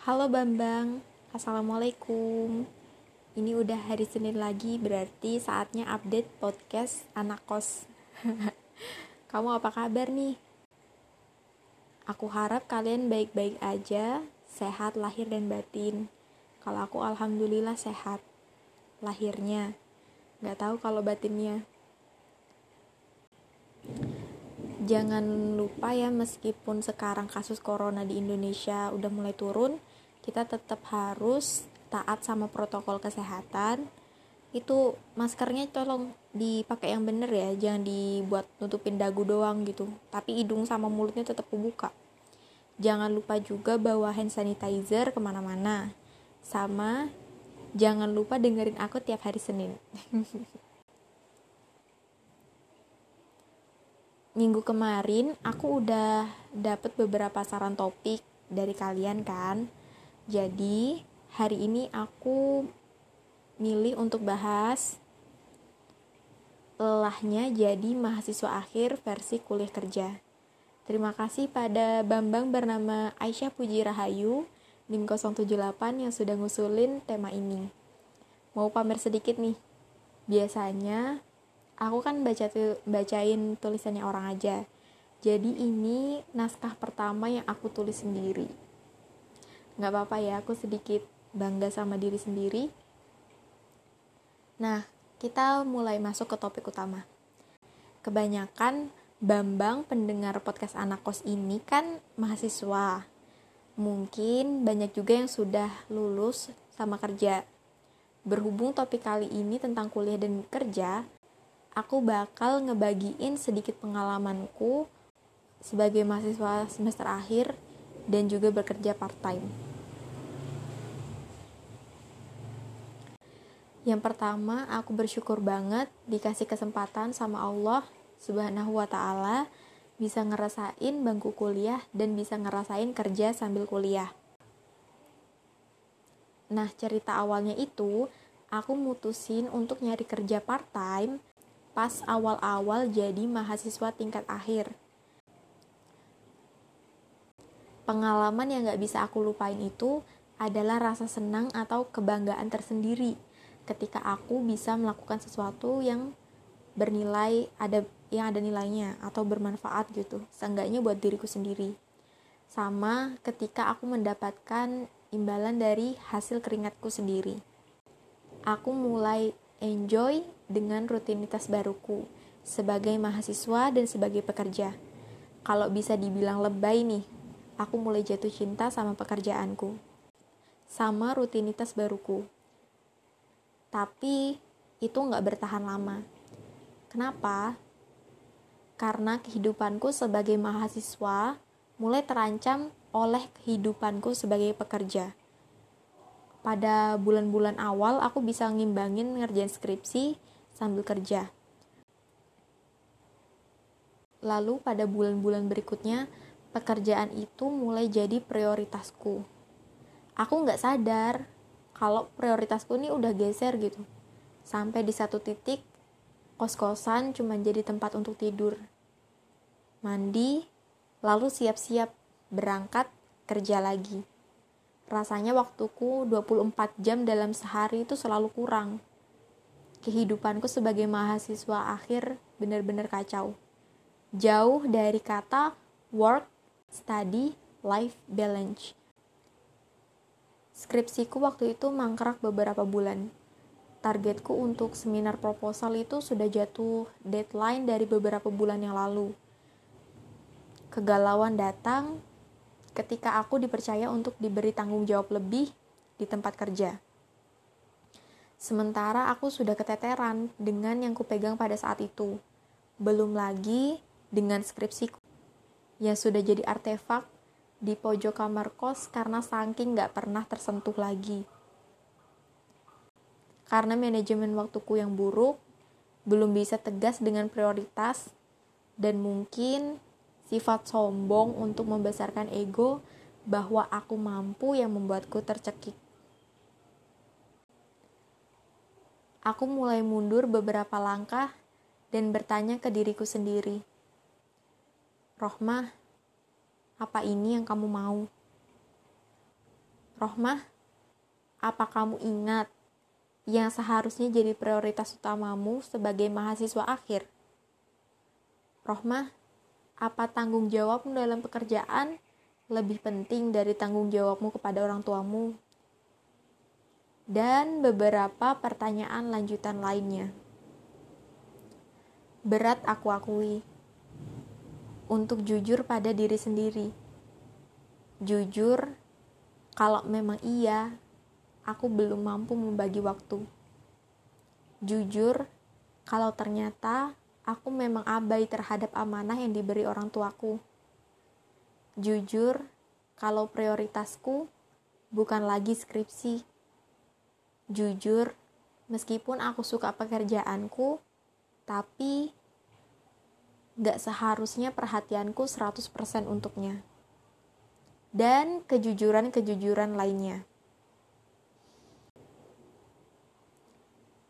Halo Bambang, Assalamualaikum. Ini udah hari Senin lagi, berarti saatnya update podcast anak kos. Kamu apa kabar nih? Aku harap kalian baik-baik aja, sehat lahir dan batin. Kalau aku alhamdulillah sehat. Lahirnya, gak tahu kalau batinnya. Jangan lupa ya meskipun sekarang kasus corona di Indonesia udah mulai turun kita tetap harus taat sama protokol kesehatan. Itu maskernya tolong dipakai yang bener ya jangan dibuat nutupin dagu doang gitu. Tapi hidung sama mulutnya tetap kebuka. Jangan lupa juga bawa hand sanitizer ke mana-mana. Sama jangan lupa dengerin aku tiap hari Senin. Minggu kemarin aku udah dapet beberapa saran topik dari kalian kan. Jadi, hari ini aku milih untuk bahas lelahnya jadi mahasiswa akhir versi kuliah kerja. Terima kasih pada Bambang bernama Aisyah Puji Rahayu NIM 078 yang sudah ngusulin tema ini. Mau pamer sedikit nih. Biasanya aku kan baca bacain tulisannya orang aja jadi ini naskah pertama yang aku tulis sendiri nggak apa-apa ya aku sedikit bangga sama diri sendiri. Nah kita mulai masuk ke topik utama. Kebanyakan Bambang pendengar podcast anak kos ini kan mahasiswa. Mungkin banyak juga yang sudah lulus sama kerja. Berhubung topik kali ini tentang kuliah dan kerja aku bakal ngebagiin sedikit pengalamanku sebagai mahasiswa semester akhir dan juga bekerja part-time. Yang pertama, aku bersyukur banget dikasih kesempatan sama Allah Subhanahu wa taala bisa ngerasain bangku kuliah dan bisa ngerasain kerja sambil kuliah. Nah, cerita awalnya itu aku mutusin untuk nyari kerja part-time pas awal-awal jadi mahasiswa tingkat akhir. Pengalaman yang gak bisa aku lupain itu adalah rasa senang atau kebanggaan tersendiri ketika aku bisa melakukan sesuatu yang bernilai ada yang ada nilainya atau bermanfaat gitu seenggaknya buat diriku sendiri sama ketika aku mendapatkan imbalan dari hasil keringatku sendiri aku mulai enjoy dengan rutinitas baruku sebagai mahasiswa dan sebagai pekerja. Kalau bisa dibilang lebay nih, aku mulai jatuh cinta sama pekerjaanku, sama rutinitas baruku. Tapi itu nggak bertahan lama. Kenapa? Karena kehidupanku sebagai mahasiswa mulai terancam oleh kehidupanku sebagai pekerja pada bulan-bulan awal aku bisa ngimbangin ngerjain skripsi sambil kerja. Lalu pada bulan-bulan berikutnya, pekerjaan itu mulai jadi prioritasku. Aku nggak sadar kalau prioritasku ini udah geser gitu. Sampai di satu titik, kos-kosan cuma jadi tempat untuk tidur. Mandi, lalu siap-siap berangkat kerja lagi rasanya waktuku 24 jam dalam sehari itu selalu kurang. Kehidupanku sebagai mahasiswa akhir benar-benar kacau. Jauh dari kata work, study, life balance. Skripsiku waktu itu mangkrak beberapa bulan. Targetku untuk seminar proposal itu sudah jatuh deadline dari beberapa bulan yang lalu. Kegalauan datang, ketika aku dipercaya untuk diberi tanggung jawab lebih di tempat kerja. Sementara aku sudah keteteran dengan yang kupegang pada saat itu. Belum lagi dengan skripsiku yang sudah jadi artefak di pojok kamar kos karena saking gak pernah tersentuh lagi. Karena manajemen waktuku yang buruk, belum bisa tegas dengan prioritas, dan mungkin sifat sombong untuk membesarkan ego bahwa aku mampu yang membuatku tercekik. Aku mulai mundur beberapa langkah dan bertanya ke diriku sendiri. Rohmah, apa ini yang kamu mau? Rohmah, apa kamu ingat yang seharusnya jadi prioritas utamamu sebagai mahasiswa akhir? Rohmah, apa tanggung jawabmu dalam pekerjaan lebih penting dari tanggung jawabmu kepada orang tuamu? Dan beberapa pertanyaan lanjutan lainnya. Berat aku akui untuk jujur pada diri sendiri. Jujur kalau memang iya, aku belum mampu membagi waktu. Jujur, kalau ternyata aku memang abai terhadap amanah yang diberi orang tuaku. Jujur, kalau prioritasku bukan lagi skripsi. Jujur, meskipun aku suka pekerjaanku, tapi gak seharusnya perhatianku 100% untuknya dan kejujuran-kejujuran lainnya.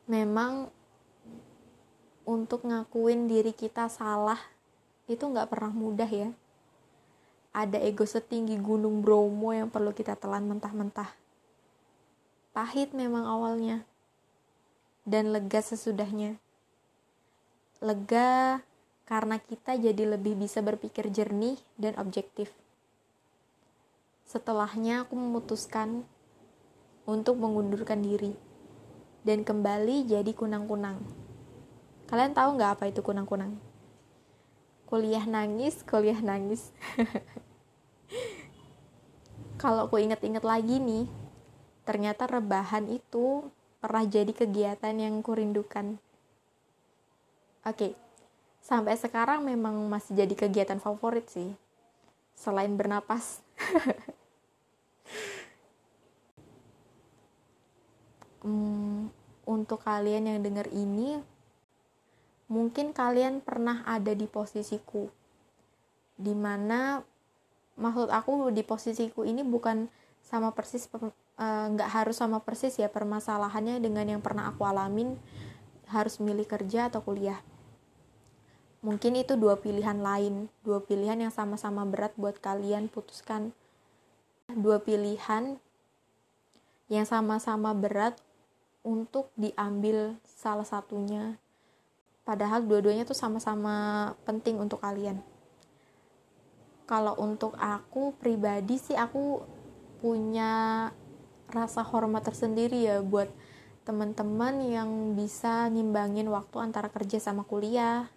Memang untuk ngakuin diri kita salah itu nggak pernah mudah ya. Ada ego setinggi gunung Bromo yang perlu kita telan mentah-mentah. Pahit memang awalnya, dan lega sesudahnya. Lega karena kita jadi lebih bisa berpikir jernih dan objektif. Setelahnya aku memutuskan untuk mengundurkan diri dan kembali jadi kunang-kunang. Kalian tahu nggak apa itu kunang-kunang? Kuliah nangis, kuliah nangis. Kalau aku inget-inget lagi nih, ternyata rebahan itu pernah jadi kegiatan yang kurindukan. Oke, sampai sekarang memang masih jadi kegiatan favorit sih. Selain bernapas. hmm, untuk kalian yang dengar ini, mungkin kalian pernah ada di posisiku, di mana maksud aku di posisiku ini bukan sama persis eh, nggak uh, harus sama persis ya permasalahannya dengan yang pernah aku alamin harus milih kerja atau kuliah mungkin itu dua pilihan lain. Dua pilihan yang sama-sama berat buat kalian putuskan. Dua pilihan yang sama-sama berat untuk diambil salah satunya. Padahal dua-duanya tuh sama-sama penting untuk kalian. Kalau untuk aku pribadi sih aku punya rasa hormat tersendiri ya buat teman-teman yang bisa ngimbangin waktu antara kerja sama kuliah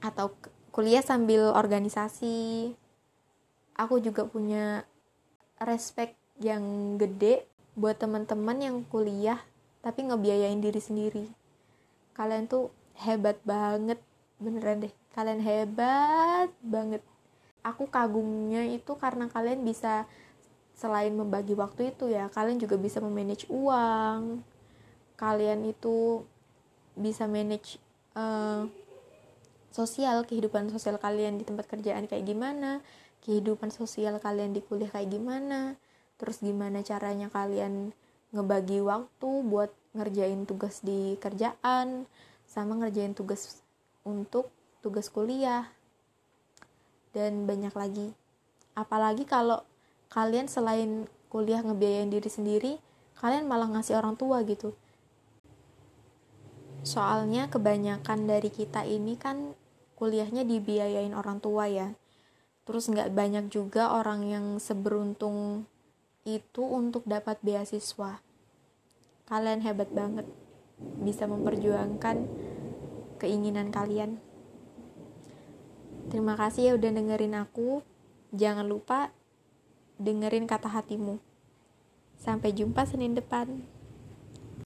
atau kuliah sambil organisasi. Aku juga punya respect yang gede buat teman-teman yang kuliah tapi ngebiayain diri sendiri. Kalian tuh hebat banget beneran deh. Kalian hebat banget. Aku kagumnya itu karena kalian bisa selain membagi waktu itu ya kalian juga bisa memanage uang. Kalian itu bisa manage uh, sosial kehidupan sosial kalian di tempat kerjaan kayak gimana kehidupan sosial kalian di kuliah kayak gimana terus gimana caranya kalian ngebagi waktu buat ngerjain tugas di kerjaan sama ngerjain tugas untuk tugas kuliah dan banyak lagi. Apalagi kalau kalian selain kuliah ngebiayain diri sendiri kalian malah ngasih orang tua gitu. Soalnya kebanyakan dari kita ini kan kuliahnya dibiayain orang tua ya. Terus nggak banyak juga orang yang seberuntung itu untuk dapat beasiswa. Kalian hebat banget. Bisa memperjuangkan keinginan kalian. Terima kasih ya udah dengerin aku. Jangan lupa dengerin kata hatimu. Sampai jumpa Senin depan